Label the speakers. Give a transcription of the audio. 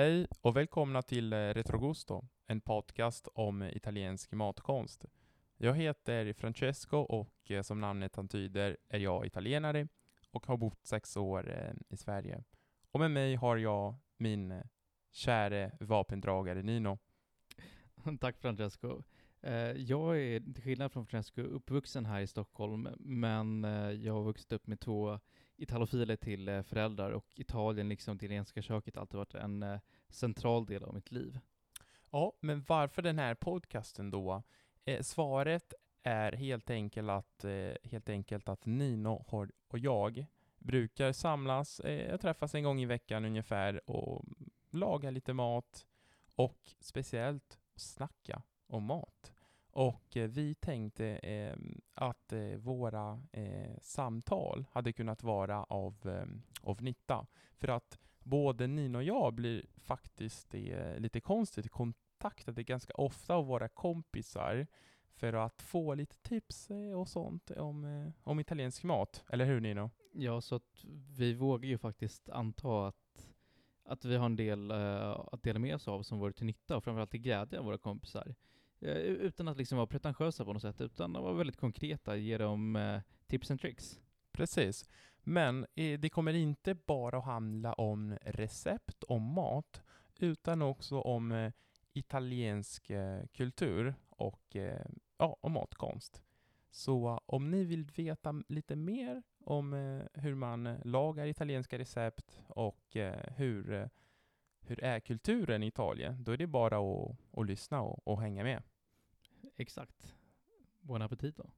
Speaker 1: Hej och välkomna till eh, Retrogusto, en podcast om eh, italiensk matkonst. Jag heter Francesco och eh, som namnet antyder är jag italienare och har bott sex år i Sverige. Och med mig har jag min käre vapendragare Nino.
Speaker 2: Tack Francesco. Eh, jag är till skillnad från Francesco uppvuxen här i Stockholm, men eh, jag har vuxit upp med två italofiler till eh, föräldrar och Italien, liksom det italienska köket, har alltid varit en central del av mitt liv.
Speaker 1: Ja, men varför den här podcasten då? Eh, svaret är helt enkelt att, eh, helt enkelt att Nino och jag brukar samlas, eh, träffas en gång i veckan ungefär och laga lite mat och speciellt snacka om mat. Och eh, vi tänkte eh, att eh, våra eh, samtal hade kunnat vara av, ehm, av nytta. För att både Nina och jag blir faktiskt eh, lite konstigt kontaktade ganska ofta av våra kompisar för att få lite tips eh, och sånt om, eh, om italiensk mat. Eller hur Nino?
Speaker 2: Ja, så att vi vågar ju faktiskt anta att, att vi har en del eh, att dela med oss av som vore till nytta och framförallt till glädje av våra kompisar. Eh, utan att liksom vara pretentiösa på något sätt, utan att vara väldigt konkreta, ge dem eh, tips and tricks.
Speaker 1: Precis. Men det kommer inte bara att handla om recept, om mat, utan också om eh, italiensk kultur och ja, och matkonst. Så om ni vill veta lite mer om hur man lagar italienska recept och hur, hur är kulturen i Italien, då är det bara att, att lyssna och, och hänga med.
Speaker 2: Exakt. Buon appetito.